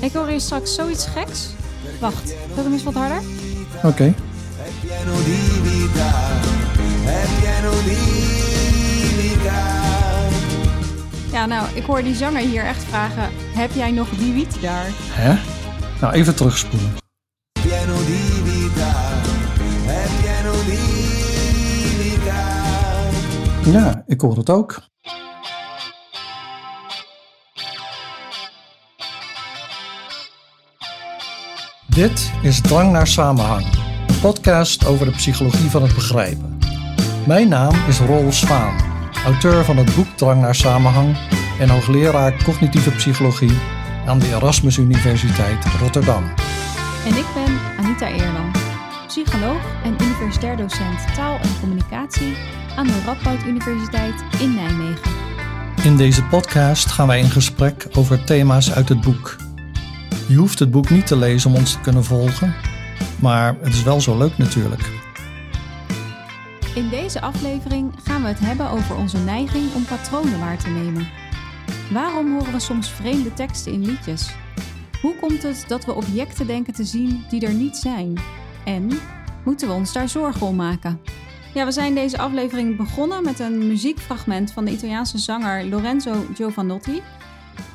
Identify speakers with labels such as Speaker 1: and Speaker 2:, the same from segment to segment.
Speaker 1: Ik hoor hier straks zoiets geks. Wacht, doe hem eens wat harder.
Speaker 2: Oké.
Speaker 1: Ja, nou, ik hoor die zanger hier echt vragen: heb jij nog die wiet daar?
Speaker 2: Hè? Nou, even terugspoelen. Ja, ik hoor het ook. Dit is Drang naar Samenhang, een podcast over de psychologie van het begrijpen. Mijn naam is Rol Svaan, auteur van het boek Drang naar Samenhang en hoogleraar cognitieve psychologie aan de Erasmus Universiteit Rotterdam.
Speaker 1: En ik ben Anita Eerland, psycholoog en universitair docent taal en communicatie aan de Radboud Universiteit in Nijmegen.
Speaker 2: In deze podcast gaan wij in gesprek over thema's uit het boek. Je hoeft het boek niet te lezen om ons te kunnen volgen, maar het is wel zo leuk natuurlijk.
Speaker 1: In deze aflevering gaan we het hebben over onze neiging om patronen waar te nemen. Waarom horen we soms vreemde teksten in liedjes? Hoe komt het dat we objecten denken te zien die er niet zijn? En moeten we ons daar zorgen om maken? Ja, we zijn deze aflevering begonnen met een muziekfragment van de Italiaanse zanger Lorenzo Giovanotti.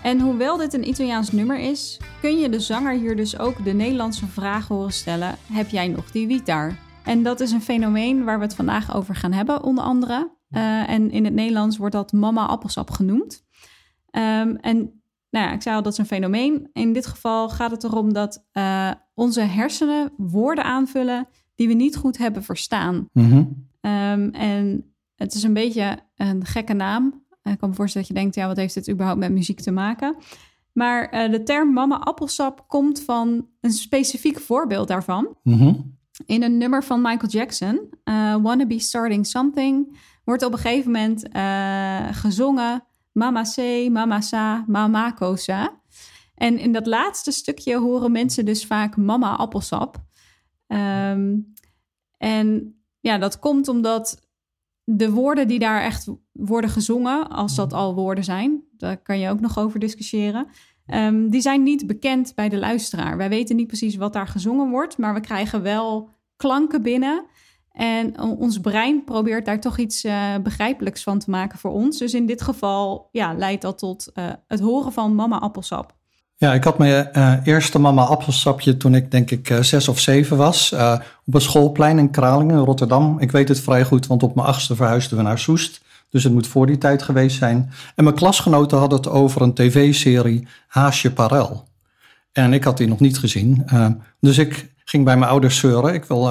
Speaker 1: En hoewel dit een Italiaans nummer is, kun je de zanger hier dus ook de Nederlandse vraag horen stellen: heb jij nog die wiet daar? En dat is een fenomeen waar we het vandaag over gaan hebben, onder andere. Uh, en in het Nederlands wordt dat mama appelsap genoemd. Um, en nou ja, ik zei al, dat is een fenomeen. In dit geval gaat het erom dat uh, onze hersenen woorden aanvullen die we niet goed hebben verstaan.
Speaker 2: Mhm.
Speaker 1: Um, en het is een beetje een gekke naam. Ik kan me voorstellen dat je denkt, ja, wat heeft dit überhaupt met muziek te maken? Maar uh, de term mama appelsap komt van een specifiek voorbeeld daarvan.
Speaker 2: Mhm.
Speaker 1: In een nummer van Michael Jackson, uh, Wanna Be Starting Something, wordt op een gegeven moment uh, gezongen Mama C, Mama Sa, Mama Kosa. En in dat laatste stukje horen mensen dus vaak mama appelsap. Um, en ja, dat komt omdat de woorden die daar echt worden gezongen, als dat al woorden zijn, daar kan je ook nog over discussiëren, um, die zijn niet bekend bij de luisteraar. Wij weten niet precies wat daar gezongen wordt, maar we krijgen wel klanken binnen. En ons brein probeert daar toch iets uh, begrijpelijks van te maken voor ons. Dus in dit geval ja, leidt dat tot uh, het horen van mama appelsap.
Speaker 2: Ja, ik had mijn uh, eerste mama appelsapje toen ik denk ik uh, zes of zeven was. Uh, op een schoolplein in Kralingen, Rotterdam. Ik weet het vrij goed, want op mijn achtste verhuisden we naar Soest. Dus het moet voor die tijd geweest zijn. En mijn klasgenoten hadden het over een tv-serie Haasje Parel. En ik had die nog niet gezien. dus ik ging bij mijn ouders zeuren. Ik wil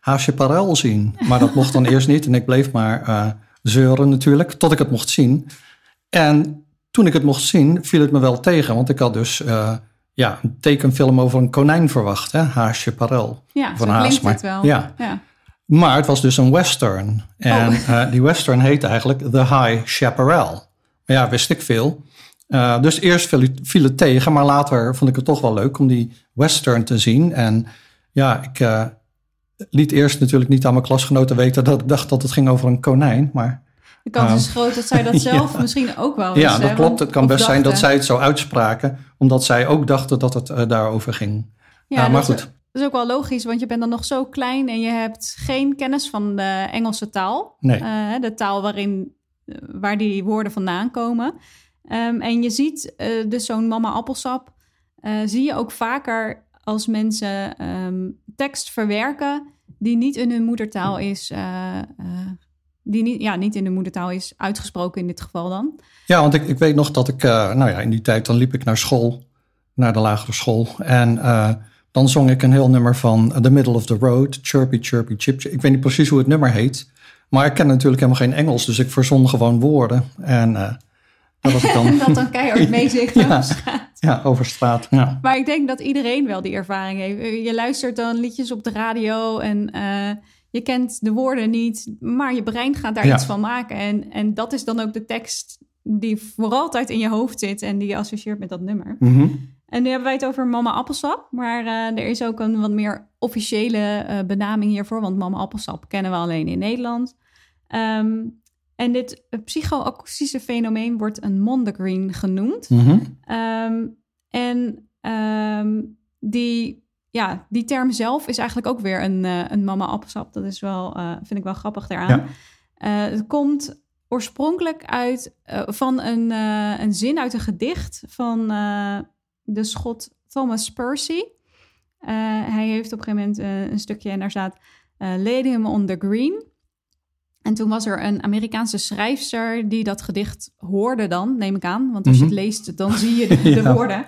Speaker 2: Haasje Parel zien. Maar dat mocht dan eerst niet. En ik bleef maar zeuren natuurlijk, tot ik het mocht zien. En toen ik het mocht zien, viel het me wel tegen. Want ik had dus uh, ja, een tekenfilm over een konijn verwacht. Hè? Haasje Parel.
Speaker 1: Ja,
Speaker 2: van Haas,
Speaker 1: klinkt
Speaker 2: maar,
Speaker 1: het wel.
Speaker 2: Ja.
Speaker 1: ja.
Speaker 2: Maar het was dus een western. En
Speaker 1: Oh.
Speaker 2: uh, die western heette eigenlijk The High Chaparral. Maar ja, wist ik veel. Uh, dus eerst viel, viel, het tegen, maar later vond ik het toch wel leuk om die western te zien. En ja, ik liet eerst natuurlijk niet aan mijn klasgenoten weten dat ik dacht dat het ging over een konijn. Maar
Speaker 1: De kans is groot dat zij dat zelf
Speaker 2: Ja.
Speaker 1: misschien ook wel
Speaker 2: ja, dat klopt.
Speaker 1: want-
Speaker 2: Het kan best zijn dat zij het zo uitspraken, omdat zij ook dachten dat het uh, daarover ging.
Speaker 1: Ja,
Speaker 2: maar
Speaker 1: dat,
Speaker 2: goed.
Speaker 1: Dat is ook wel logisch, want je bent dan nog zo klein en je hebt geen kennis van de Engelse taal.
Speaker 2: Nee.
Speaker 1: Eh, de taal waarin, eh, waar die woorden vandaan komen. Ehm, en je ziet eh, dus zo'n mama appelsap, eh, zie je ook vaker als mensen ehm, tekst verwerken die niet in hun moedertaal is, eh, eh, die niet, ja, niet in hun moedertaal is uitgesproken in dit geval dan.
Speaker 2: Ja, want ik, ik weet nog dat ik, uh, nou ja, in die tijd dan liep ik naar school, naar de lagere school. En uh, dan zong ik een heel nummer van The Middle of the Road, Chirpy Chirpy Chip. Ik weet niet precies hoe het nummer heet. Maar ik ken natuurlijk helemaal geen Engels, dus ik verzon gewoon woorden. En uh, dat was ik dan.
Speaker 1: en dat dan keihard meezingt
Speaker 2: Ja.
Speaker 1: over straat.
Speaker 2: ja, over straat. Ja.
Speaker 1: Maar ik denk dat iedereen wel die ervaring heeft. Je luistert dan liedjes op de radio en je kent de woorden niet, maar je brein gaat daar
Speaker 2: Ja.
Speaker 1: iets van maken. En, en dat is dan ook de tekst die voor altijd in je hoofd zit en die je associeert met dat nummer.
Speaker 2: Mm-hmm.
Speaker 1: En nu hebben wij het over mama appelsap, maar uh, er is ook een wat meer officiële uh, benaming hiervoor, want mama appelsap kennen we alleen in Nederland. Um, en dit psychoakoestische fenomeen wordt een mondegreen genoemd.
Speaker 2: Mm-hmm.
Speaker 1: Um, En ehm, die, ja, die term zelf is eigenlijk ook weer een, uh, een mama appelsap. Dat is wel, uh, vind ik wel grappig daaraan. Ja. Uh, het komt oorspronkelijk uit van een, een zin uit een gedicht van de schot Thomas Percy. hij heeft op een gegeven moment een stukje en daar staat... Lady him on the green. En toen was er een Amerikaanse schrijfster die dat gedicht hoorde dan, neem ik aan. Want als je het mhm. leest, dan zie je de, de woorden.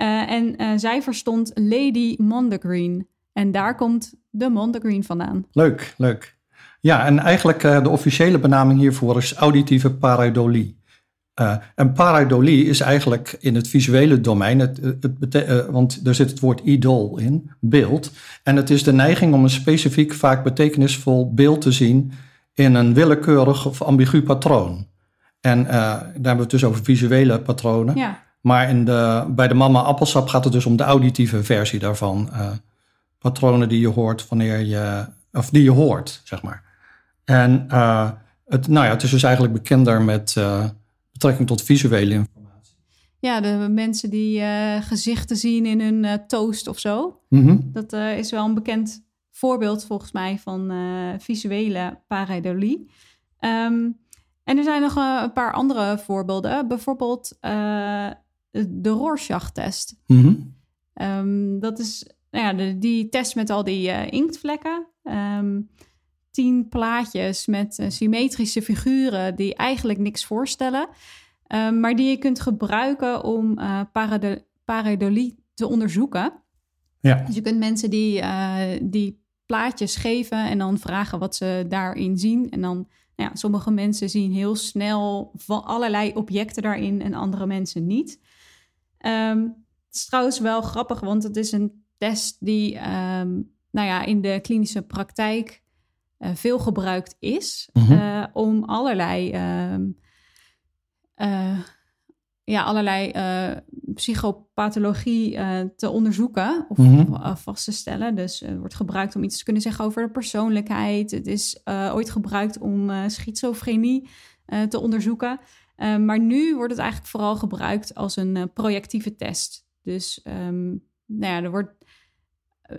Speaker 1: Uh, en uh, zij verstond Lady Mondegreen. En daar komt de Mondegreen vandaan.
Speaker 2: Leuk, leuk. Ja, en eigenlijk uh, de officiële benaming hiervoor is auditieve pareidolie. en pareidolie is eigenlijk in het visuele domein, het, het want er zit het woord idool in, beeld. En het is de neiging om een specifiek, vaak betekenisvol beeld te zien in een willekeurig of ambigu patroon. En daar hebben we het dus over visuele patronen. Ja. Maar in de, bij de mama appelsap gaat het dus om de auditieve versie daarvan. Uh, patronen die je hoort wanneer je, of die je hoort, zeg maar. En uh, het, nou ja, het is dus eigenlijk bekender met betrekking tot visuele informatie.
Speaker 1: Ja, de mensen die gezichten zien in hun toast of zo. Mm -hmm. Dat is wel een bekend voorbeeld volgens mij van visuele pareidolie. Um, en er zijn nog een paar andere voorbeelden. Bijvoorbeeld uh, de Rorschach-test. Mm -hmm. um, dat is nou ja, de, die test met al die inktvlekken. Um, tien plaatjes met symmetrische figuren die eigenlijk niks voorstellen. maar die je kunt gebruiken om pareidolie te onderzoeken. Ja. Dus je kunt mensen die, die plaatjes geven en dan vragen wat ze daarin zien. En dan, nou ja, sommige mensen zien heel snel allerlei objecten daarin en andere mensen niet. Um, het is trouwens wel grappig, want het is een test die um, nou ja, in de klinische praktijk uh, veel gebruikt is mm -hmm. uh, om allerlei um, uh, ja, allerlei psychopathologie te onderzoeken of mm -hmm. vast te stellen. Dus het wordt gebruikt om iets te kunnen zeggen over de persoonlijkheid. Het is ooit gebruikt om schizofrenie te onderzoeken. Maar nu wordt het eigenlijk vooral gebruikt als een projectieve test. Dus um, nou ja, er wordt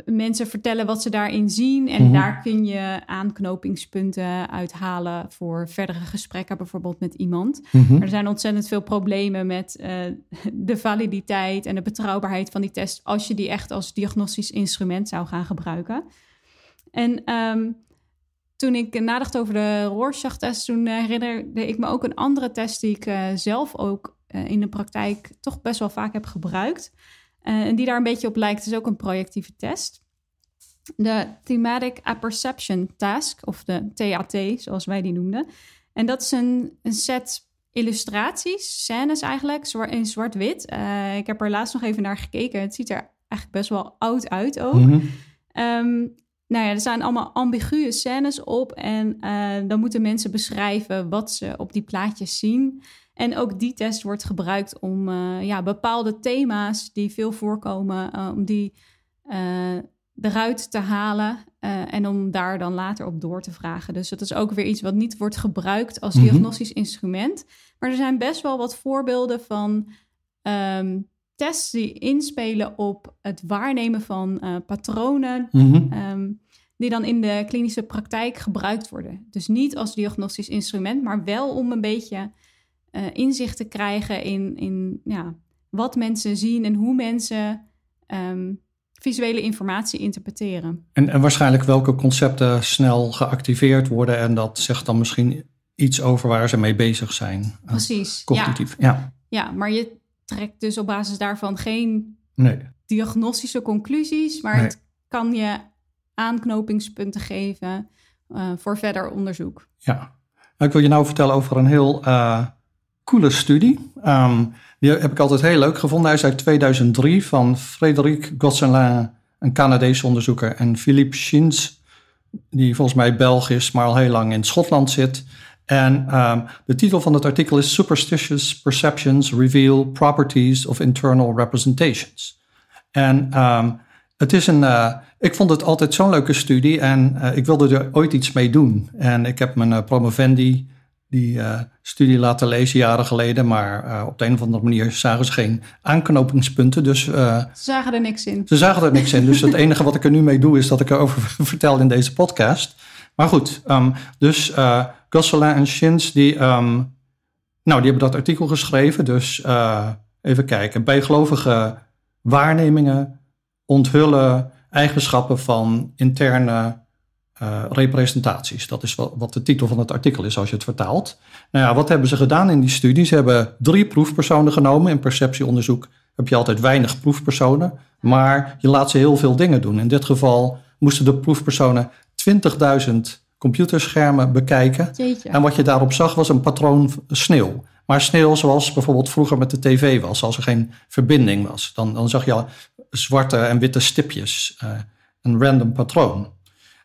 Speaker 1: mensen vertellen wat ze daarin zien. En mhm. daar kun je aanknopingspunten uithalen voor verdere gesprekken, bijvoorbeeld met iemand. Mhm. Er zijn ontzettend veel problemen met uh, de validiteit en de betrouwbaarheid van die test als je die echt als diagnostisch instrument zou gaan gebruiken. En um, toen ik nadacht over de Rorschach-test, toen herinnerde ik me ook een andere test die ik uh, zelf ook uh, in de praktijk toch best wel vaak heb gebruikt. Uh, en die daar een beetje op lijkt, is ook een projectieve test. De Thematic Apperception Task, of de TAT, zoals wij die noemden. En dat is een, een set illustraties, scènes eigenlijk, in zwart-wit. Ik heb er laatst nog even naar gekeken. Het ziet er eigenlijk best wel oud uit ook. Mm -hmm. um, nou ja, er zijn allemaal ambiguë scènes op. En uh, dan moeten mensen beschrijven wat ze op die plaatjes zien. En ook die test wordt gebruikt om uh, ja, bepaalde thema's die veel voorkomen, uh, om die eruit te halen en om daar dan later op door te vragen. Dus dat is ook weer iets wat niet wordt gebruikt als mhm. diagnostisch instrument. Maar er zijn best wel wat voorbeelden van um, tests die inspelen op het waarnemen van patronen. Mm um, die dan in de klinische praktijk gebruikt worden. Dus niet als diagnostisch instrument, maar wel om een beetje uh, inzicht te krijgen in, in ja, wat mensen zien en hoe mensen um, visuele informatie interpreteren.
Speaker 2: En, en waarschijnlijk welke concepten snel geactiveerd worden en dat zegt dan misschien iets over waar ze mee bezig zijn. Eh,
Speaker 1: Precies.
Speaker 2: cognitief, ja. ja.
Speaker 1: Ja, maar je trekt dus op basis daarvan geen nee. diagnostische conclusies, maar nee. het kan je aanknopingspunten geven uh, voor verder onderzoek.
Speaker 2: Ja, nou, ik wil je nou vertellen over een heel uh, coole studie. Um, die heb ik altijd heel leuk gevonden. Hij is uit 2003 van Frédéric Gosselin, een Canadese onderzoeker, en Philippe Schins, die volgens mij Belg is, maar al heel lang in Schotland zit. En um, de titel van het artikel is Superstitious Perceptions Reveal Properties of Internal Representations. En um, het is een, uh, ik vond het altijd zo'n leuke studie en uh, ik wilde er ooit iets mee doen. En ik heb mijn uh, promovendi die eh, studie laten lezen jaren geleden. Maar eh, op de een of andere manier zagen ze geen aanknopingspunten. Dus
Speaker 1: Ze zagen er niks in.
Speaker 2: ze zagen er niks in. Dus het enige wat ik er nu mee doe is dat ik erover vertel in deze podcast. Maar goed, ehm, dus Gosselin en Shins, die, ehm, nou, die hebben dat artikel geschreven. Dus even kijken. Bijgelovige waarnemingen onthullen eigenschappen van interne uh, representaties. Dat is wat, wat, de titel van het artikel is als je het vertaalt. Nou ja, wat hebben ze gedaan in die studie? Ze hebben drie proefpersonen genomen. In perceptieonderzoek heb je altijd weinig proefpersonen, maar je laat ze heel veel dingen doen. In dit geval moesten de proefpersonen 20.000 computerschermen bekijken.
Speaker 1: Jeetje.
Speaker 2: En wat je daarop zag was een patroon sneeuw. Maar sneeuw zoals bijvoorbeeld vroeger met de tv was, als er geen verbinding was. Dan, dan zag je al zwarte en witte stipjes, uh, een random patroon.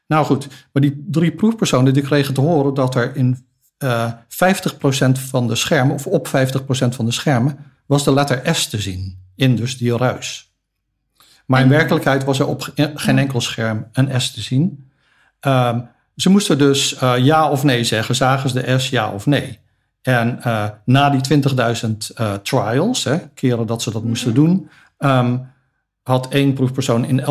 Speaker 2: Nou goed, maar die drie proefpersonen die kregen te horen dat er in uh, 50% van de schermen, of op 50% van de schermen, was de letter S te zien in dus die ruis. Maar in werkelijkheid was er op geen enkel scherm een S te zien. Um, ze moesten dus uh, ja of nee zeggen. Zagen ze de S ja of nee? En uh, na die 20.000 uh, trials, hè, keren dat ze dat moesten doen, um, had één proefpersoon in 11%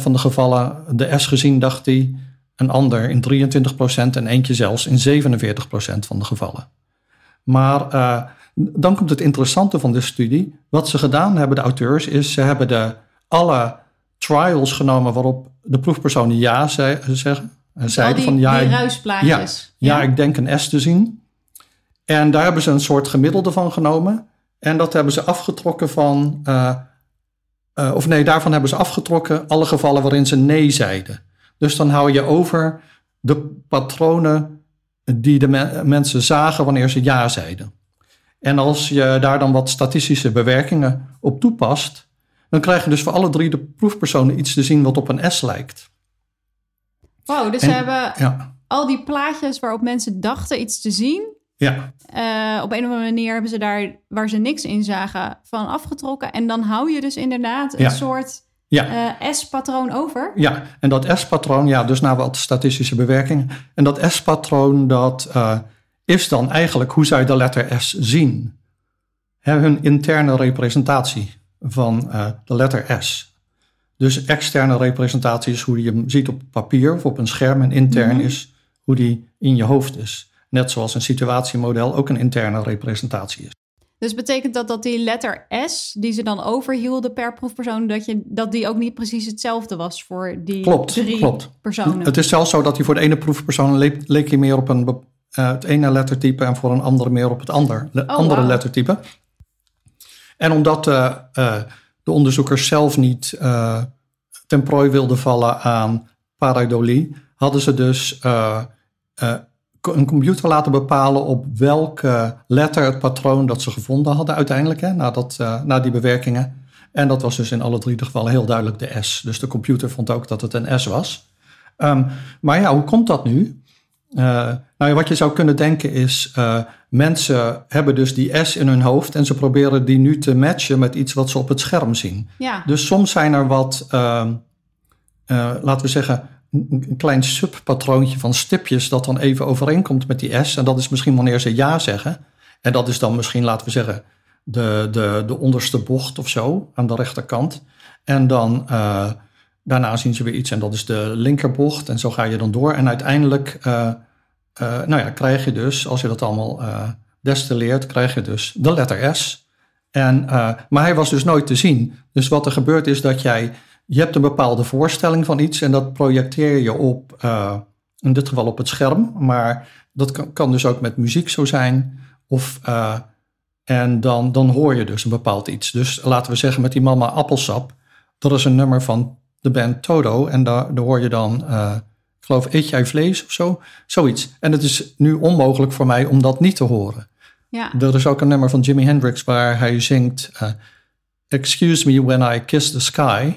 Speaker 2: van de gevallen de S gezien, dacht hij. Een ander in 23% en eentje zelfs in 47% van de gevallen. Maar uh, dan komt het interessante van de studie. Wat ze gedaan hebben, de auteurs, is ze hebben de, alle trials genomen waarop de proefpersonen ja zei, zeggen. Zeiden
Speaker 1: die,
Speaker 2: van ja,
Speaker 1: ruisplaatjes.
Speaker 2: ja, ja, ik denk een S te zien. En daar hebben ze een soort gemiddelde van genomen. En dat hebben ze afgetrokken van. Uh, uh, of nee, daarvan hebben ze afgetrokken alle gevallen waarin ze nee zeiden. Dus dan hou je over de patronen die de me mensen zagen wanneer ze ja zeiden. En als je daar dan wat statistische bewerkingen op toepast, dan krijg je dus voor alle drie de proefpersonen iets te zien wat op een S lijkt.
Speaker 1: Wow, dus
Speaker 2: En-
Speaker 1: ze hebben
Speaker 2: Ja,
Speaker 1: al die plaatjes waarop mensen dachten iets te zien.
Speaker 2: ja,
Speaker 1: eh, op een of andere manier hebben ze daar, waar ze niks in zagen, van afgetrokken. En dan hou je dus inderdaad een
Speaker 2: Ja.
Speaker 1: soort
Speaker 2: ja.
Speaker 1: eh, S-patroon over.
Speaker 2: Ja, en dat S-patroon, ja, dus na wat statistische bewerkingen. En dat S-patroon, dat uh, is dan eigenlijk hoe je de letter S zien? Hè, hun interne representatie van de letter S. Dus externe representatie is hoe je hem ziet op papier of op een scherm. En intern
Speaker 1: Mhm.
Speaker 2: is hoe die in je hoofd is. Net zoals een situatiemodel ook een interne representatie is.
Speaker 1: Dus betekent dat dat die letter S, die ze dan overhielden per proefpersoon, dat, je, dat die ook niet precies hetzelfde was voor die
Speaker 2: Klopt,
Speaker 1: drie
Speaker 2: klopt.
Speaker 1: personen?
Speaker 2: Het is zelfs zo dat hij voor de ene proefpersoon leek, leek hij meer op een, uh, het ene lettertype en voor een andere meer op het ander, le-
Speaker 1: Oh,
Speaker 2: andere lettertype. En omdat uh, uh, de onderzoekers zelf niet uh, ten prooi wilden vallen aan pareidolie, hadden ze dus uh, co- een computer laten bepalen op welke letter het patroon dat ze gevonden hadden uiteindelijk, hè, na, dat, na die bewerkingen. En dat was dus in alle drie de gevallen heel duidelijk de S. Dus de computer vond ook dat het een S was. Um, maar ja, hoe komt dat nu? Uh, nou wat je zou kunnen denken is, uh, mensen hebben dus die S in hun hoofd en ze proberen die nu te matchen met iets wat ze op het scherm zien.
Speaker 1: ja,
Speaker 2: Dus soms zijn er wat, uh, uh, laten we zeggen, een een klein subpatroontje van stipjes dat dan even overeenkomt met die S. En dat is misschien wanneer ze ja zeggen. En dat is dan misschien, laten we zeggen, de, de, de onderste bocht of zo aan de rechterkant. En dan uh, daarna zien ze weer iets en dat is de linkerbocht. En zo ga je dan door. En uiteindelijk, uh, uh, nou ja, krijg je dus, als je dat allemaal uh, destilleert, krijg je dus de letter S. En, maar hij was dus nooit te zien. Dus wat er gebeurt is dat jij, je hebt een bepaalde voorstelling van iets en dat projecteer je op, in dit geval op het scherm. Maar dat kan, kan dus ook met muziek zo zijn. Of, en dan, dan hoor je dus een bepaald iets. Dus laten we zeggen met die mama appelsap. Dat is een nummer van de band Toto. En daar, daar hoor je dan, uh, ik geloof, eet jij vlees of zo? Zoiets. En het is nu onmogelijk voor mij om dat niet te horen.
Speaker 1: ja.
Speaker 2: Er is ook een nummer van Jimi Hendrix waar hij zingt... Uh, Excuse me when I kiss the sky.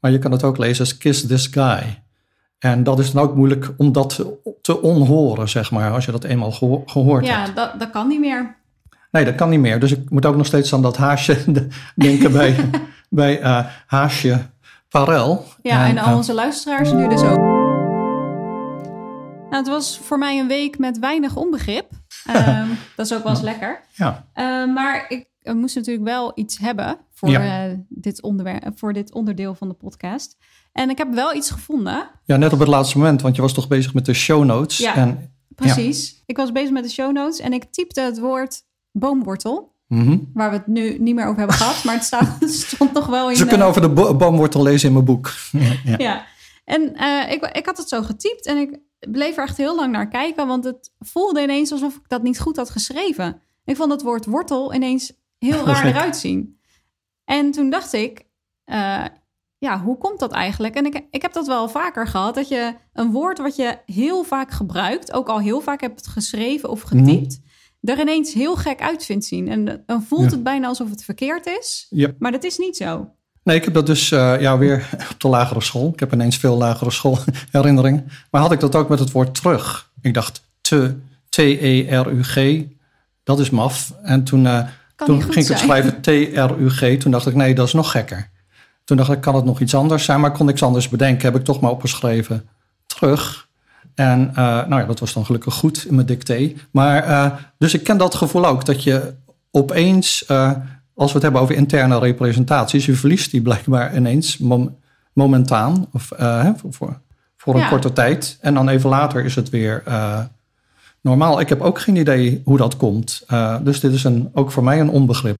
Speaker 2: Maar je kan het ook lezen als Kiss this guy. En dat is dan ook moeilijk om dat te, onhoren, zeg maar, als je dat eenmaal geho gehoord
Speaker 1: ja
Speaker 2: hebt.
Speaker 1: dat, dat kan niet meer.
Speaker 2: Nee, dat kan niet meer. Dus ik moet ook nog steeds aan dat haasje denken bij, bij uh, haasje
Speaker 1: Ja, en, en al onze luisteraars nu dus ook. Nou, het was voor mij een week met weinig onbegrip. Ehm, dat is ook wel eens lekker.
Speaker 2: Ja,
Speaker 1: Eh, maar ik eh, moest natuurlijk wel iets hebben voor,
Speaker 2: Ja.
Speaker 1: eh, dit onderwerp, voor dit onderdeel van de podcast. En ik heb wel iets gevonden.
Speaker 2: ja, net op het laatste moment, want je was toch bezig met de show notes.
Speaker 1: Ja.
Speaker 2: En,
Speaker 1: Precies. Ik was bezig met de show notes en ik typte het woord boomwortel.
Speaker 2: Mhm.
Speaker 1: Waar we het nu niet meer over hebben gehad. Maar het staat, het stond nog wel in...
Speaker 2: Ze
Speaker 1: eh,
Speaker 2: kunnen over de bo- boomwortel lezen in mijn boek. Ja, ja.
Speaker 1: En eh, ik, ik had het zo getypt en ik bleef er echt heel lang naar kijken, want het voelde ineens alsof ik dat niet goed had geschreven. Ik vond het woord wortel ineens heel raar eruit zien. En toen dacht ik, eh, ja, hoe komt dat eigenlijk? En ik, ik heb dat wel vaker gehad, dat je een woord wat je heel vaak gebruikt, ook al heel vaak hebt geschreven of getypt, er ineens heel gek uit vindt zien. En dan voelt
Speaker 2: Ja.
Speaker 1: het bijna alsof het verkeerd is,
Speaker 2: Ja.
Speaker 1: maar dat is niet zo.
Speaker 2: Nee, ik heb dat dus ja, ja, weer op de lagere school. Ik heb ineens veel lagere schoolherinneringen. Maar had ik dat ook met het woord terug. Ik dacht te, T-E-R-U-G, dat is maf. En toen, eh, toen ging ik het schrijven T-R-U-G. Toen dacht ik, nee, dat is nog gekker. Toen dacht ik, kan het nog iets anders zijn? Maar kon niks anders bedenken. Heb ik toch maar opgeschreven terug. En eh, nou ja, dat was dan gelukkig goed in mijn dicté. Maar eh, dus ik ken dat gevoel ook. Dat je opeens, eh, als we het hebben over interne representaties, je verliest die blijkbaar ineens mom- momentaan. Of voor, voor, voor een
Speaker 1: Ja.
Speaker 2: korte tijd. En dan even later is het weer normaal. Ik heb ook geen idee hoe dat komt. Dus dit is een, ook voor mij een onbegrip.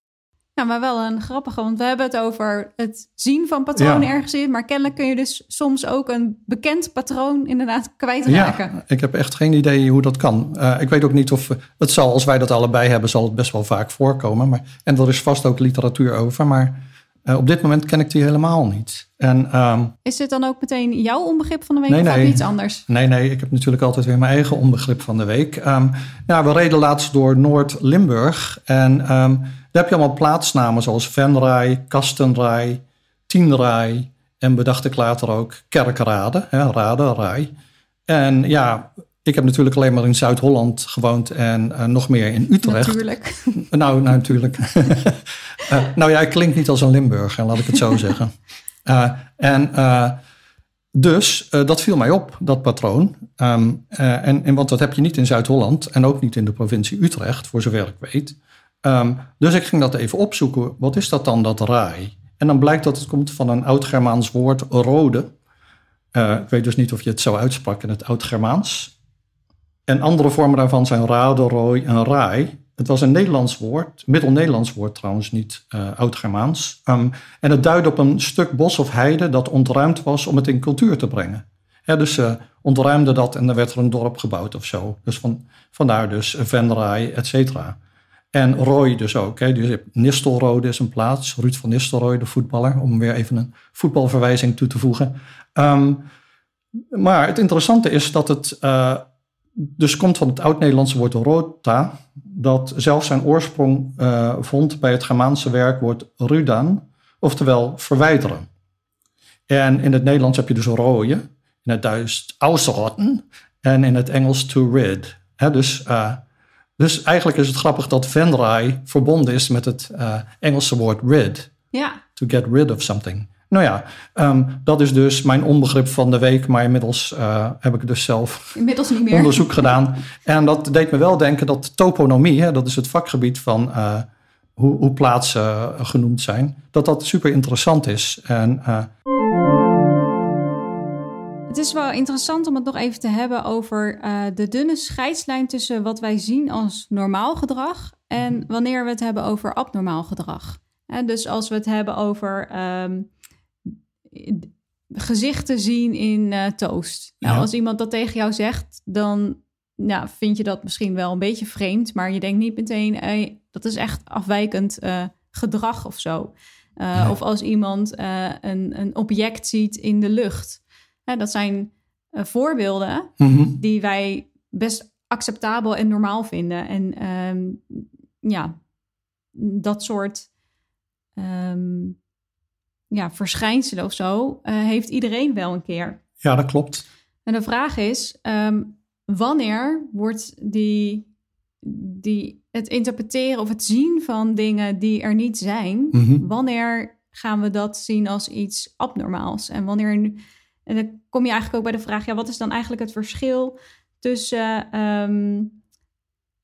Speaker 1: Ja, maar wel een grappige, want we hebben het over het zien van patronen
Speaker 2: Ja.
Speaker 1: ergens in. Maar kennelijk kun je dus soms ook een bekend patroon inderdaad kwijtraken.
Speaker 2: Ja, ik heb echt geen idee hoe dat kan. Eh, ik weet ook niet of het zal, als wij dat allebei hebben, zal het best wel vaak voorkomen. Maar, en er is vast ook literatuur over, maar eh, op dit moment ken ik die helemaal niet. En ehm,
Speaker 1: Is dit dan ook meteen jouw onbegrip van de week
Speaker 2: Nee,
Speaker 1: of
Speaker 2: nee.
Speaker 1: iets anders?
Speaker 2: nee, nee, ik heb natuurlijk altijd weer mijn eigen onbegrip van de week. Ja, we reden laatst door Noord-Limburg en ehm, daar heb je allemaal plaatsnamen zoals Venray, Kastenray, Tienray en bedacht ik later ook Kerkrade, hè, Rade, Rai. En ja, ik heb natuurlijk alleen maar in Zuid-Holland gewoond en eh, nog meer in Utrecht.
Speaker 1: Natuurlijk.
Speaker 2: Nou, nou, natuurlijk. Eh, nou ja, ik klink niet als een Limburger, laat ik het zo zeggen. Eh, en dus dat viel mij op, dat patroon. Eh, en, en want dat heb je niet in Zuid-Holland en ook niet in de provincie Utrecht, voor zover ik weet. Ehm, dus ik ging dat even opzoeken. Wat is dat dan, dat raai? En dan blijkt dat het komt van een oud-Germaans woord rode. Eh, ik weet dus niet of je het zo uitsprak in het oud-Germaans. En andere vormen daarvan zijn rade, rooi en raai. Het was een Nederlands woord, middel-Nederlands woord trouwens, niet eh, oud-Germaans. Ehm, en het duidde op een stuk bos of heide dat ontruimd was om het in cultuur te brengen. Dus ze ontruimden dat en dan werd er een dorp gebouwd of zo. Dus van, vandaar dus Venray, et cetera. En Roy dus ook. Hè. Dus je hebt Nistelrode is een plaats. Ruud van Nistelrooy, de voetballer. Om weer even een voetbalverwijzing toe te voegen. Ehm, maar het interessante is dat het eh, dus komt van het oud-Nederlandse woord rota. Dat zelfs zijn oorsprong eh, vond bij het Germaanse werkwoord rudan. Oftewel verwijderen. En in het Nederlands heb je dus rooien. In het Duits ausrotten. En in het Engels to rid. Hè, dus... eh, dus eigenlijk is het grappig dat Venray verbonden is met het eh, Engelse woord rid.
Speaker 1: Ja,
Speaker 2: To get rid of something. Nou ja, ehm, dat is dus mijn onbegrip van de week. Maar inmiddels eh, heb ik dus zelf
Speaker 1: inmiddels niet meer.
Speaker 2: onderzoek gedaan. En dat deed me wel denken dat toponomie, hè, dat is het vakgebied van eh, hoe, hoe plaatsen genoemd zijn, dat dat super interessant is. En
Speaker 1: Het is wel interessant om het nog even te hebben over eh, de dunne scheidslijn tussen wat wij zien als normaal gedrag en wanneer we het hebben over abnormaal gedrag. Dus als we het hebben over ehm, gezichten zien in eh, toast. Nou,
Speaker 2: Ja.
Speaker 1: als iemand dat tegen jou zegt, dan nou, vind je dat misschien wel een beetje vreemd, maar je denkt niet meteen, hey, dat is echt afwijkend eh, gedrag of zo. Uh. Of als iemand een, een object ziet in de lucht. Hè, dat zijn uh, voorbeelden
Speaker 2: mhm.
Speaker 1: die wij best acceptabel en normaal vinden. En um, ja, dat soort um, ja, verschijnselen of zo uh, heeft iedereen wel een keer.
Speaker 2: Ja, dat klopt.
Speaker 1: En de vraag is, um, wanneer wordt die, die, het interpreteren of het zien van dingen die er niet zijn,
Speaker 2: Mhm.
Speaker 1: wanneer gaan we dat zien als iets abnormaals? En wanneer, en dan kom je eigenlijk ook bij de vraag, ja, wat is dan eigenlijk het verschil tussen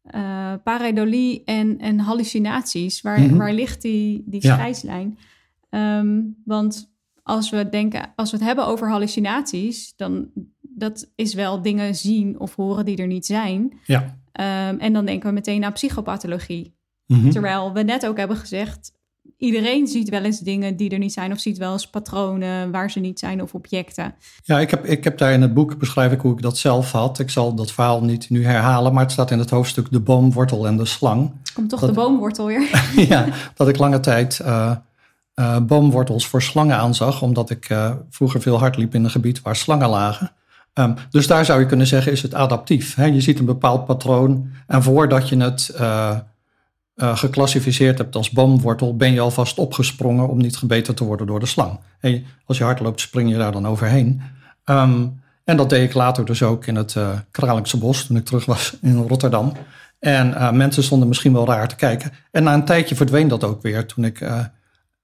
Speaker 1: eh, pareidolie en, en hallucinaties? Waar,
Speaker 2: Mhm.
Speaker 1: waar ligt die, die
Speaker 2: Ja.
Speaker 1: scheidslijn? Ehm, want als we denken, als we het hebben over hallucinaties, dan dat is wel dingen zien of horen die er niet zijn.
Speaker 2: Ja.
Speaker 1: Ehm, en dan denken we meteen aan psychopathologie.
Speaker 2: Mhm.
Speaker 1: Terwijl we net ook hebben gezegd, iedereen ziet wel eens dingen die er niet zijn, of ziet wel eens patronen waar ze niet zijn of objecten.
Speaker 2: Ja, ik heb, ik heb daar in het boek beschrijf ik hoe ik dat zelf had. Ik zal dat verhaal niet nu herhalen, maar het staat in het hoofdstuk De boom, wortel en de slang.
Speaker 1: Komt toch
Speaker 2: Dat-
Speaker 1: de boomwortel weer?
Speaker 2: ja, dat ik lange tijd eh, eh, boomwortels voor slangen aanzag, omdat ik eh, vroeger veel hard liep in een gebied waar slangen lagen. Ehm, dus daar zou je kunnen zeggen, is het adaptief. Hè? Je ziet een bepaald patroon en voordat je het eh, geclassificeerd hebt als boomwortel, ben je alvast opgesprongen om niet gebeten te worden door de slang. Hey, als je hard loopt, spring je daar dan overheen. Ehm, en dat deed ik later dus ook in het eh Kralingse Bos, toen ik terug was in Rotterdam. En eh, mensen stonden misschien wel raar te kijken. En na een tijdje verdween dat ook weer, toen ik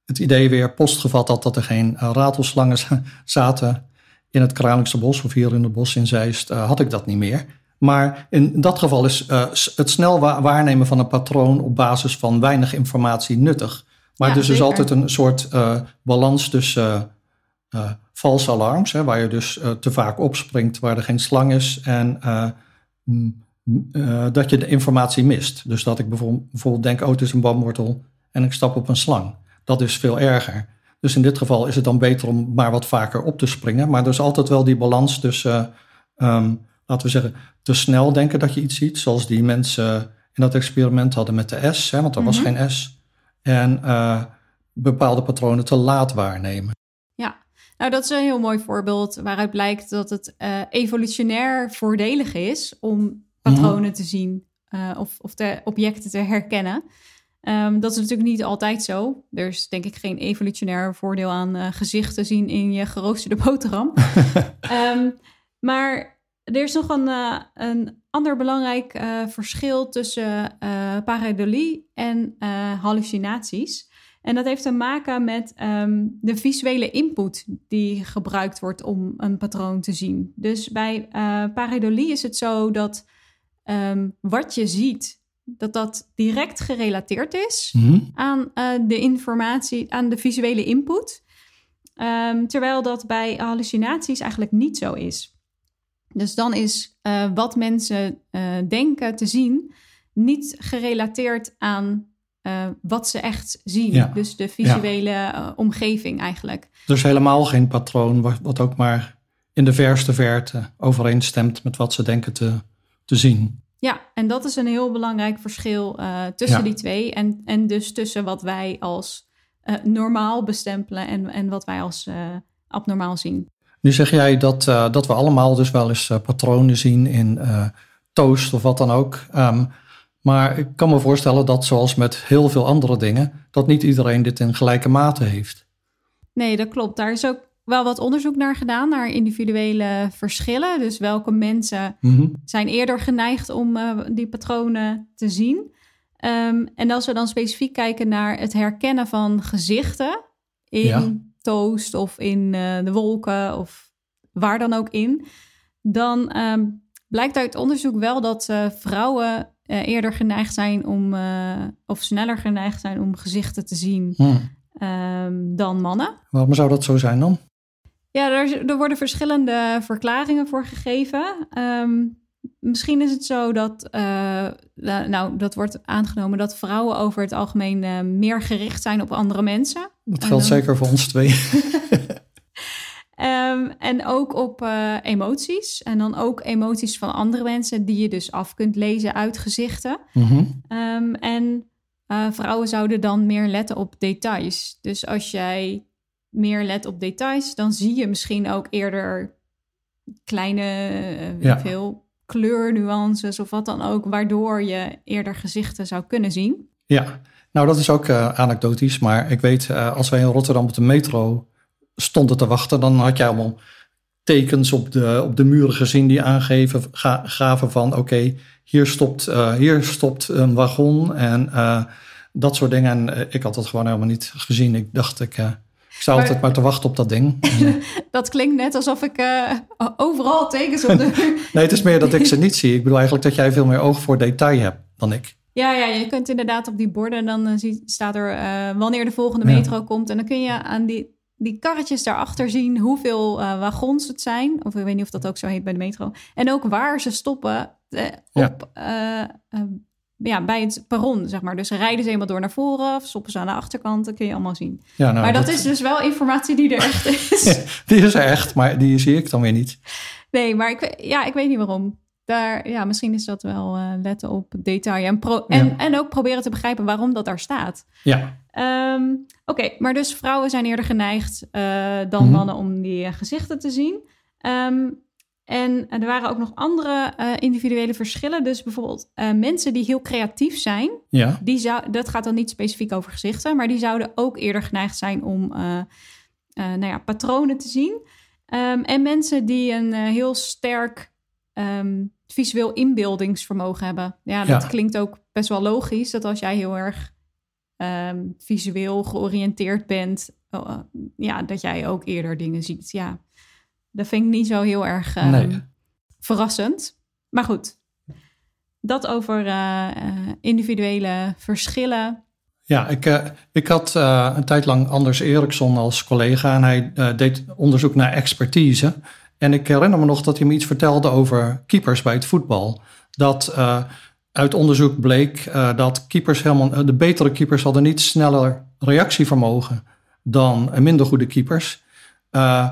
Speaker 2: het idee weer postgevat had dat er geen ratelslangen za- zaten in het Kralingse Bos of hier in het bos in Zeist, had ik dat niet meer. Maar in dat geval is eh, het snel wa- waarnemen van een patroon op basis van weinig informatie nuttig. Maar
Speaker 1: Ja,
Speaker 2: dus is
Speaker 1: zeker.
Speaker 2: altijd een soort eh, balans tussen eh, valse alarms, hè, waar je dus te vaak opspringt waar er geen slang is, en dat je de informatie mist. Dus dat ik bijvoorbeeld, bijvoorbeeld denk, oh het is een boomwortel en ik stap op een slang. Dat is veel erger. Dus in dit geval is het dan beter om maar wat vaker op te springen. Maar er is altijd wel die balans tussen, eh, ehm, laten we zeggen, te snel denken dat je iets ziet. Zoals die mensen in dat experiment hadden met de S, hè, want er was
Speaker 1: Mhm.
Speaker 2: geen S. En eh, bepaalde patronen te laat waarnemen.
Speaker 1: Nou, dat is een heel mooi voorbeeld waaruit blijkt dat het eh, evolutionair voordelig is om patronen te zien eh, of, of de objecten te herkennen. Ehm, dat is natuurlijk niet altijd zo. Er is denk ik geen evolutionair voordeel aan gezicht te zien in je geroosterde boterham. Ehm, maar er is nog een, eh, een ander belangrijk eh, verschil tussen eh pareidolie en hallucinaties. En dat heeft te maken met ehm, de visuele input die gebruikt wordt om een patroon te zien. Dus bij pareidolie is het zo dat ehm, wat je ziet, dat dat direct gerelateerd is
Speaker 2: Mhm.
Speaker 1: aan de informatie, aan de visuele input. Ehm, terwijl dat bij hallucinaties eigenlijk niet zo is. Dus dan is eh, wat mensen eh, denken te zien niet gerelateerd aan eh, wat ze echt zien.
Speaker 2: Ja.
Speaker 1: Dus de visuele omgeving eigenlijk.
Speaker 2: Dus helemaal geen patroon wat, wat ook maar in de verste verte overeenstemt met wat ze denken te, te zien.
Speaker 1: Ja, en dat is een heel belangrijk verschil tussen
Speaker 2: Ja.
Speaker 1: die twee. En, en dus tussen wat wij als normaal bestempelen en, en wat wij als abnormaal zien.
Speaker 2: Nu zeg jij dat, eh, dat we allemaal dus wel eens eh, patronen zien in eh, toast of wat dan ook. Ehm, maar ik kan me voorstellen dat zoals met heel veel andere dingen, dat niet iedereen dit in gelijke mate heeft.
Speaker 1: Nee, dat klopt. Daar is ook wel wat onderzoek naar gedaan, naar individuele verschillen. Dus welke mensen
Speaker 2: Mhm.
Speaker 1: zijn eerder geneigd om die patronen te zien. Ehm, en als we dan specifiek kijken naar het herkennen van gezichten in
Speaker 2: Ja.
Speaker 1: Toast of in eh, de wolken of waar dan ook in, dan ehm, blijkt uit onderzoek wel dat eh, vrouwen eh, eerder geneigd zijn om, of sneller geneigd zijn om gezichten te zien
Speaker 2: Hm.
Speaker 1: ehm, dan mannen.
Speaker 2: Waarom zou dat zo zijn dan?
Speaker 1: Ja, er, er worden verschillende verklaringen voor gegeven. Ehm, misschien is het zo dat, eh, nou, dat wordt aangenomen dat vrouwen over het algemeen eh, meer gericht zijn op andere mensen.
Speaker 2: Dat geldt
Speaker 1: dan-
Speaker 2: zeker voor ons twee.
Speaker 1: Ehm, en ook op eh, emoties. En dan ook emoties van andere mensen die je dus af kunt lezen uit gezichten.
Speaker 2: Mhm.
Speaker 1: Ehm, en vrouwen zouden dan meer letten op details. Dus als jij meer let op details, dan zie je misschien ook eerder kleine,
Speaker 2: Ja.
Speaker 1: veel, kleurnuances of wat dan ook, waardoor je eerder gezichten zou kunnen zien.
Speaker 2: Ja, nou dat is ook eh, anekdotisch, maar ik weet eh, als wij in Rotterdam op de metro stonden te wachten, dan had je allemaal tekens op de, op de muren gezien die aangeven ga- gaven van oké, hier, stopt, eh, hier stopt een wagon en dat soort dingen. En ik had dat gewoon helemaal niet gezien. Ik dacht, ik, Ik sta altijd maar te wachten op dat ding.
Speaker 1: Dat klinkt net alsof ik eh, overal tekens op de
Speaker 2: nee, het is meer dat ik ze niet zie. Ik bedoel eigenlijk dat jij veel meer oog voor detail hebt dan ik.
Speaker 1: Ja, ja, je kunt inderdaad op die borden, dan eh, zie- staat er eh, wanneer de volgende
Speaker 2: Ja.
Speaker 1: metro komt. En dan kun je aan die, die karretjes daarachter zien hoeveel wagons het zijn. Of ik weet niet of dat ook zo heet bij de metro. En ook waar ze stoppen eh,
Speaker 2: Ja.
Speaker 1: Ja, bij het perron, zeg maar. Dus rijden ze helemaal door naar voren of stoppen ze aan de achterkant. Dat kun je allemaal zien.
Speaker 2: Ja, nou,
Speaker 1: maar dat, is dus wel informatie die er echt is.
Speaker 2: Die is er echt, maar die zie ik dan weer niet.
Speaker 1: Nee, maar ik, ja, ik weet niet waarom. Daar, ja, misschien is dat wel eh, letten op detail. En, pro- en,
Speaker 2: Ja.
Speaker 1: en ook proberen te begrijpen waarom dat daar staat.
Speaker 2: Ja,
Speaker 1: Ehm, Oké, maar dus vrouwen zijn eerder geneigd eh, dan
Speaker 2: Mhm.
Speaker 1: mannen om die eh, gezichten te zien. Ehm, en er waren ook nog andere eh, individuele verschillen. Dus bijvoorbeeld eh, mensen die heel creatief zijn,
Speaker 2: ja,
Speaker 1: die zou, dat gaat dan niet specifiek over gezichten, maar die zouden ook eerder geneigd zijn om eh, nou ja, patronen te zien. Ehm, en mensen die een heel sterk ehm, visueel inbeeldingsvermogen hebben. Ja, dat
Speaker 2: Ja.
Speaker 1: klinkt ook best wel logisch, dat als jij heel erg ehm, visueel georiënteerd bent, eh, ja, dat jij ook eerder dingen ziet. Ja, dat vind ik niet zo heel erg
Speaker 2: Nee.
Speaker 1: verrassend. Maar goed, dat over eh, eh, individuele verschillen.
Speaker 2: ja ik, eh, ik had eh, een tijd lang Anders Eriksson als collega en hij eh, deed onderzoek naar expertise. En ik herinner me nog dat hij me iets vertelde over keepers bij het voetbal. Dat eh, uit onderzoek bleek eh, dat keepers helemaal, eh, de betere keepers hadden niet sneller reactievermogen dan eh, minder goede keepers. Eh,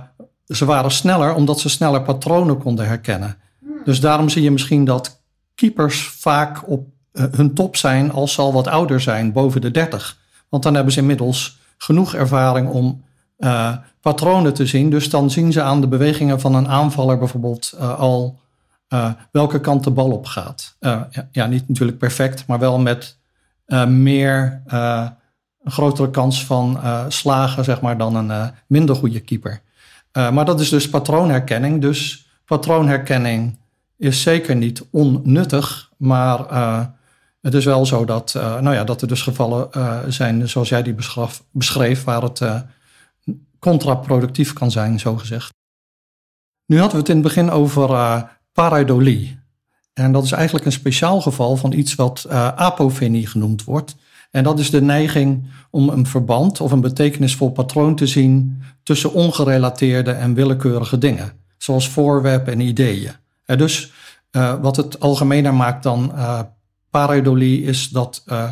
Speaker 2: ze waren sneller omdat ze sneller patronen konden herkennen. Dus daarom zie je misschien dat keepers vaak op eh, hun top zijn als ze al wat ouder zijn, boven de 30. Want dan hebben ze inmiddels genoeg ervaring om eh, patronen te zien. Dus dan zien ze aan de bewegingen van een aanvaller bijvoorbeeld eh, al welke kant de bal op gaat. Ja, ja, niet natuurlijk perfect, maar wel met meer een grotere kans van slagen, zeg maar, dan een minder goede keeper. Eh, maar dat is dus patroonherkenning. Dus patroonherkenning is zeker niet onnuttig, maar eh, het is wel zo dat, eh, nou ja, dat er dus gevallen zijn, zoals jij die beschreef, waar het contraproductief kan zijn, zo gezegd. Nu hadden we het in het begin over pareidolie. En dat is eigenlijk een speciaal geval van iets wat apofenie genoemd wordt. En dat is de neiging om een verband of een betekenisvol patroon te zien tussen ongerelateerde en willekeurige dingen, zoals voorwerpen en ideeën. En dus eh, wat het algemener maakt dan eh pareidolie is dat eh,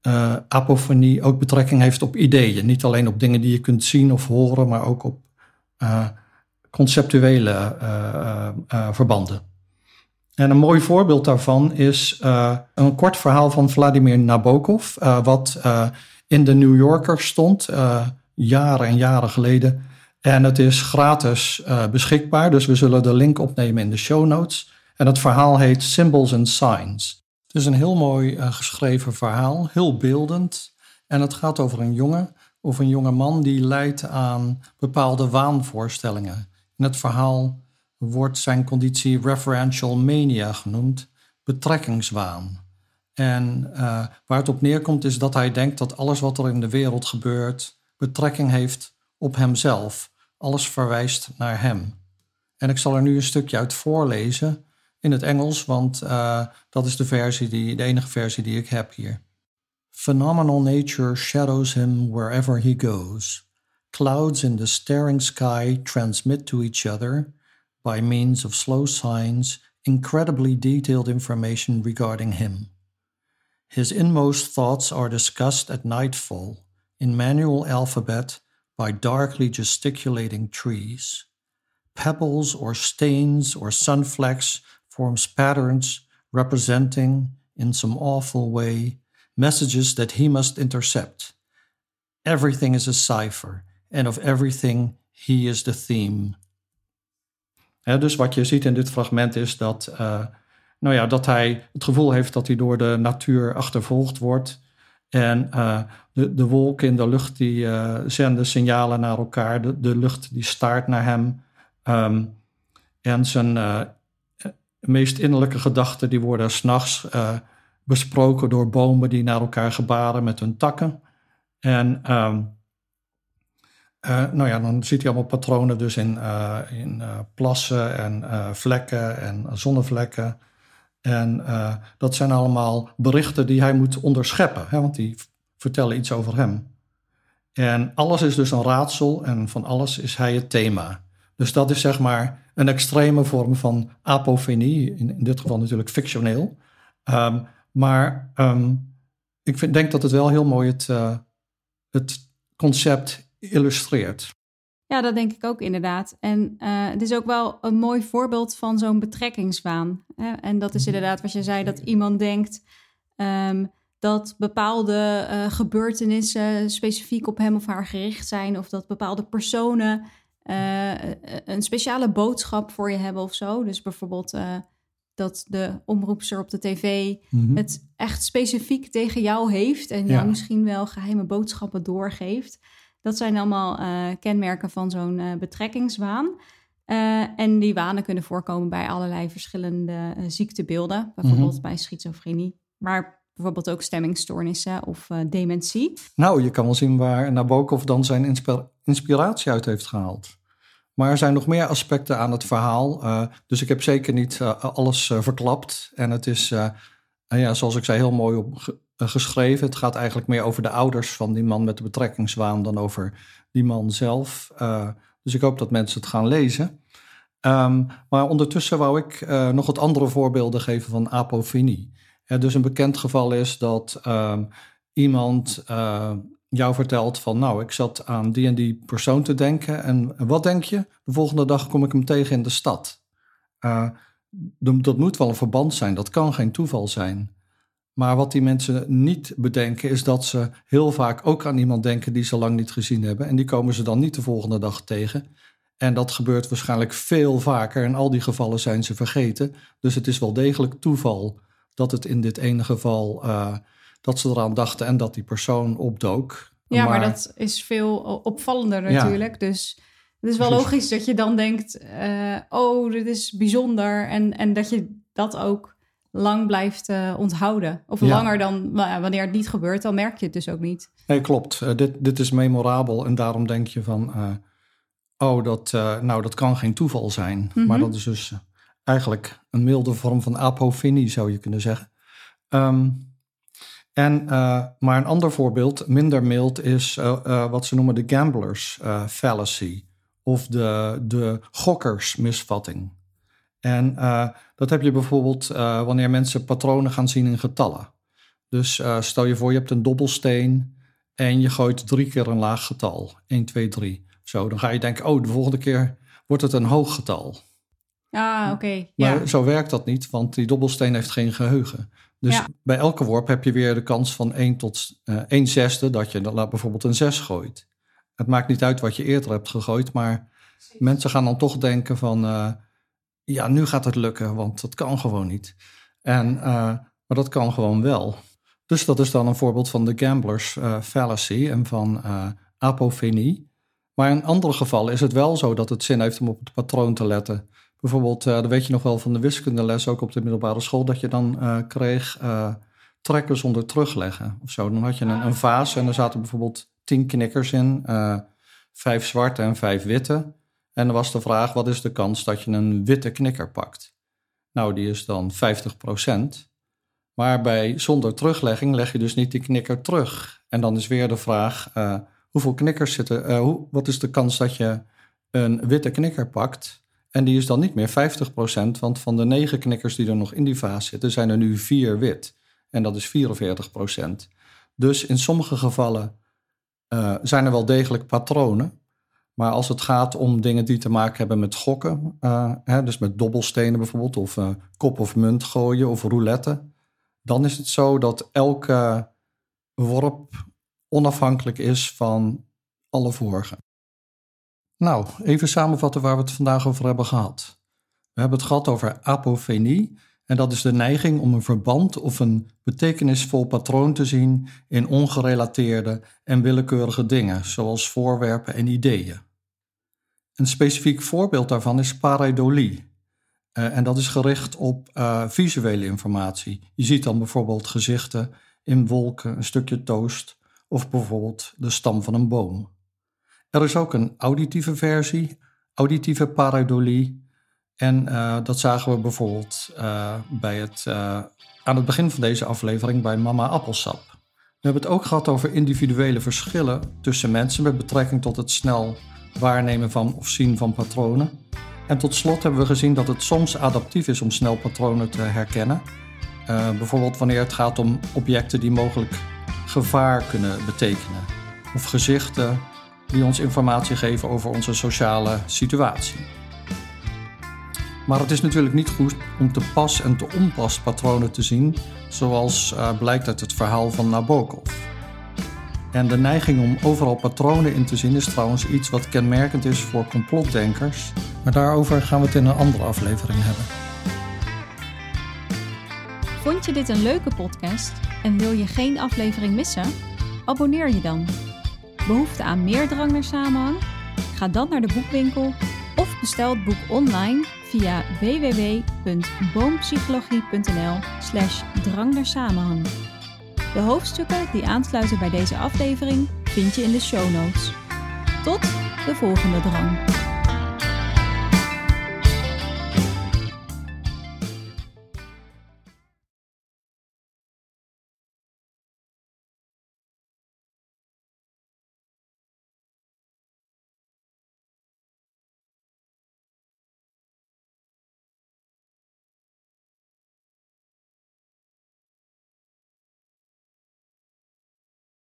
Speaker 2: eh, apofonie ook betrekking heeft op ideeën. Niet alleen op dingen die je kunt zien of horen, maar ook op eh, conceptuele eh, eh, eh, verbanden. En een mooi voorbeeld daarvan is eh, een kort verhaal van Vladimir Nabokov, eh, wat eh, in de New Yorker stond, jaren en jaren geleden. En het is gratis beschikbaar, dus we zullen de link opnemen in de show notes. En het verhaal heet Symbols and Signs. Het is een heel mooi geschreven verhaal, heel beeldend. En het gaat over een jongen of een jonge man die leidt aan bepaalde waanvoorstellingen. In het verhaal wordt zijn conditie referential mania genoemd, betrekkingswaan. En eh, waar het op neerkomt is dat hij denkt dat alles wat er in de wereld gebeurt betrekking heeft op hemzelf. Alles verwijst naar hem. En ik zal er nu een stukje uit voorlezen in het Engels, want eh, dat is de, versie die, de enige versie die ik heb hier. Phenomenal nature shadows him wherever he goes. Clouds in the staring sky transmit to each other, by means of slow signs, incredibly detailed information regarding him. His inmost thoughts are discussed at nightfall, in manual alphabet, by darkly gesticulating trees. Pebbles or stains or sunflecks forms patterns representing, in some awful way, messages that he must intercept. Everything is a cipher, and of everything he is the theme. Dus wat je ziet in dit fragment is dat, eh, nou ja, dat hij het gevoel heeft dat hij door de natuur achtervolgd wordt. En eh, de, de wolken in de lucht die eh, zenden signalen naar elkaar. De, de lucht die staart naar hem. Ehm, en zijn meest innerlijke gedachten die worden s'nachts besproken door bomen die naar elkaar gebaren met hun takken. En ehm, Uh, nou ja, dan ziet hij allemaal patronen dus in, uh, in uh, plassen en vlekken en zonnevlekken. En dat zijn allemaal berichten die hij moet onderscheppen, hè, want die vertellen iets over hem. En alles is dus een raadsel en van alles is hij het thema. Dus dat is zeg maar een extreme vorm van apofenie, in, in dit geval natuurlijk fictioneel. Um, maar um, ik vind, denk dat het wel heel mooi het, het concept illustreert.
Speaker 1: Ja, dat denk ik ook inderdaad. En uh, het is ook wel een mooi voorbeeld van zo'n betrekkingswaan. Hè? En dat is mhm. inderdaad wat je zei, dat iemand denkt um, dat bepaalde uh, gebeurtenissen specifiek op hem of haar gericht zijn, of dat bepaalde personen uh, een speciale boodschap voor je hebben of zo. Dus bijvoorbeeld dat de omroepster op de tv mm -hmm. het echt specifiek tegen jou heeft en jou misschien wel geheime boodschappen doorgeeft. Dat zijn allemaal uh, kenmerken van zo'n uh, betrekkingswaan. Uh, en die wanen kunnen voorkomen bij allerlei verschillende ziektebeelden, bijvoorbeeld mm -hmm. bij schizofrenie, maar bijvoorbeeld ook stemmingstoornissen of dementie.
Speaker 2: Nou, je kan wel zien waar Nabokov dan zijn insp inspiratie uit heeft gehaald. Maar er zijn nog meer aspecten aan het verhaal. dus ik heb zeker niet alles verklapt. En het is, ja, zoals ik zei, heel mooi op, eh, geschreven. Het gaat eigenlijk meer over de ouders van die man met de betrekkingswaan dan over die man zelf. Uh, dus ik hoop dat mensen het gaan lezen. Um, maar ondertussen wou ik uh, nog wat andere voorbeelden geven van apofenie. Ja, dus een bekend geval is dat um, iemand jou vertelt van nou, ik zat aan die en die persoon te denken. En, en wat denk je? De volgende dag kom ik hem tegen in de stad. dat moet wel een verband zijn, dat kan geen toeval zijn. Maar wat die mensen niet bedenken is dat ze heel vaak ook aan iemand denken die ze lang niet gezien hebben. En die komen ze dan niet de volgende dag tegen. En dat gebeurt waarschijnlijk veel vaker. En al die gevallen zijn ze vergeten. Dus het is wel degelijk toeval dat het in dit ene geval uh, dat ze eraan dachten en dat die persoon opdook.
Speaker 1: Ja, maar, dat is veel opvallender natuurlijk. Ja. Dus het is wel logisch dat je dan denkt: uh, oh, dit is bijzonder. En, en dat je dat ook lang blijft uh, onthouden. Of langer dan nou wanneer het niet gebeurt, dan merk je het dus ook niet.
Speaker 2: Nee, klopt. Uh, dit, dit is memorabel en daarom denk je van, uh, oh, dat, nou, dat kan geen toeval zijn. Mm -hmm. Maar dat is dus eigenlijk een milde vorm van apofenie, zou je kunnen zeggen. Um, en, maar een ander voorbeeld, minder mild, is wat ze noemen de gamblers fallacy. Of de, de gokkersmisvatting. En uh, dat heb je bijvoorbeeld uh, wanneer mensen patronen gaan zien in getallen. Dus uh, stel je voor, je hebt een dobbelsteen en je gooit drie keer een laag getal. 1, 2, 3. Zo, dan ga je denken, oh, de volgende keer wordt het een hoog getal.
Speaker 1: Ah, oké. Okay.
Speaker 2: Maar
Speaker 1: ja.
Speaker 2: zo werkt dat niet, want die dobbelsteen heeft geen geheugen. Dus ja. bij elke worp heb je weer de kans van 1 tot uh, 1 zesde dat je bijvoorbeeld een 6 gooit. Het maakt niet uit wat je eerder hebt gegooid, maar mensen gaan dan toch denken van ja, nu gaat het lukken, want dat kan gewoon niet. En, uh, maar dat kan gewoon wel. Dus dat is dan een voorbeeld van de gamblers uh, fallacy en van uh, apofenie. Maar in andere gevallen is het wel zo dat het zin heeft om op het patroon te letten. Bijvoorbeeld, dat weet je nog wel van de wiskundeles, ook op de middelbare school, dat je dan kreeg trekken zonder terugleggen of zo. Dan had je een, een vaas en er zaten bijvoorbeeld tien knikkers in, vijf zwarte en vijf witte. En dan was de vraag, wat is de kans dat je een witte knikker pakt? Nou, die is dan 50%. Maar bij zonder teruglegging leg je dus niet die knikker terug. En dan is weer de vraag, uh, hoeveel knikkers zitten, uh, hoe, wat is de kans dat je een witte knikker pakt? En die is dan niet meer 50%, want van de negen knikkers die er nog in die vaas zitten, zijn er nu vier wit. En dat is 44%. Dus in sommige gevallen uh, zijn er wel degelijk patronen. Maar als het gaat om dingen die te maken hebben met gokken, uh, hè, dus met dobbelstenen bijvoorbeeld, of uh, kop of munt gooien of roulette, dan is het zo dat elke worp onafhankelijk is van alle vorige. Nou, even samenvatten waar we het vandaag over hebben gehad. We hebben het gehad over apofenie, en dat is de neiging om een verband of een betekenisvol patroon te zien in ongerelateerde en willekeurige dingen, zoals voorwerpen en ideeën. Een specifiek voorbeeld daarvan is pareidolie. Uh, en dat is gericht op uh, visuele informatie. Je ziet dan bijvoorbeeld gezichten in wolken, een stukje toast of bijvoorbeeld de stam van een boom. Er is ook een auditieve versie, auditieve pareidolie. En uh, dat zagen we bijvoorbeeld bij het, aan het begin van deze aflevering bij Mama Appelsap. We hebben het ook gehad over individuele verschillen tussen mensen met betrekking tot het snel waarnemen van of zien van patronen. En tot slot hebben we gezien dat het soms adaptief is om snel patronen te herkennen. bijvoorbeeld wanneer het gaat om objecten die mogelijk gevaar kunnen betekenen. Of gezichten die ons informatie geven over onze sociale situatie. Maar het is natuurlijk niet goed om te pas en te onpas patronen te zien, zoals uh, blijkt uit het verhaal van Nabokov. En de neiging om overal patronen in te zien is trouwens iets wat kenmerkend is voor complotdenkers, maar daarover gaan we het in een andere aflevering hebben.
Speaker 1: Vond je dit een leuke podcast en wil je geen aflevering missen? Abonneer je dan. Behoefte aan meer drang naar samenhang? Ga dan naar de boekwinkel of bestel het boek online via www.boompsychologie.nl slash drang naar samenhang. De hoofdstukken die aansluiten bij deze aflevering vind je in de show notes. Tot de volgende drang.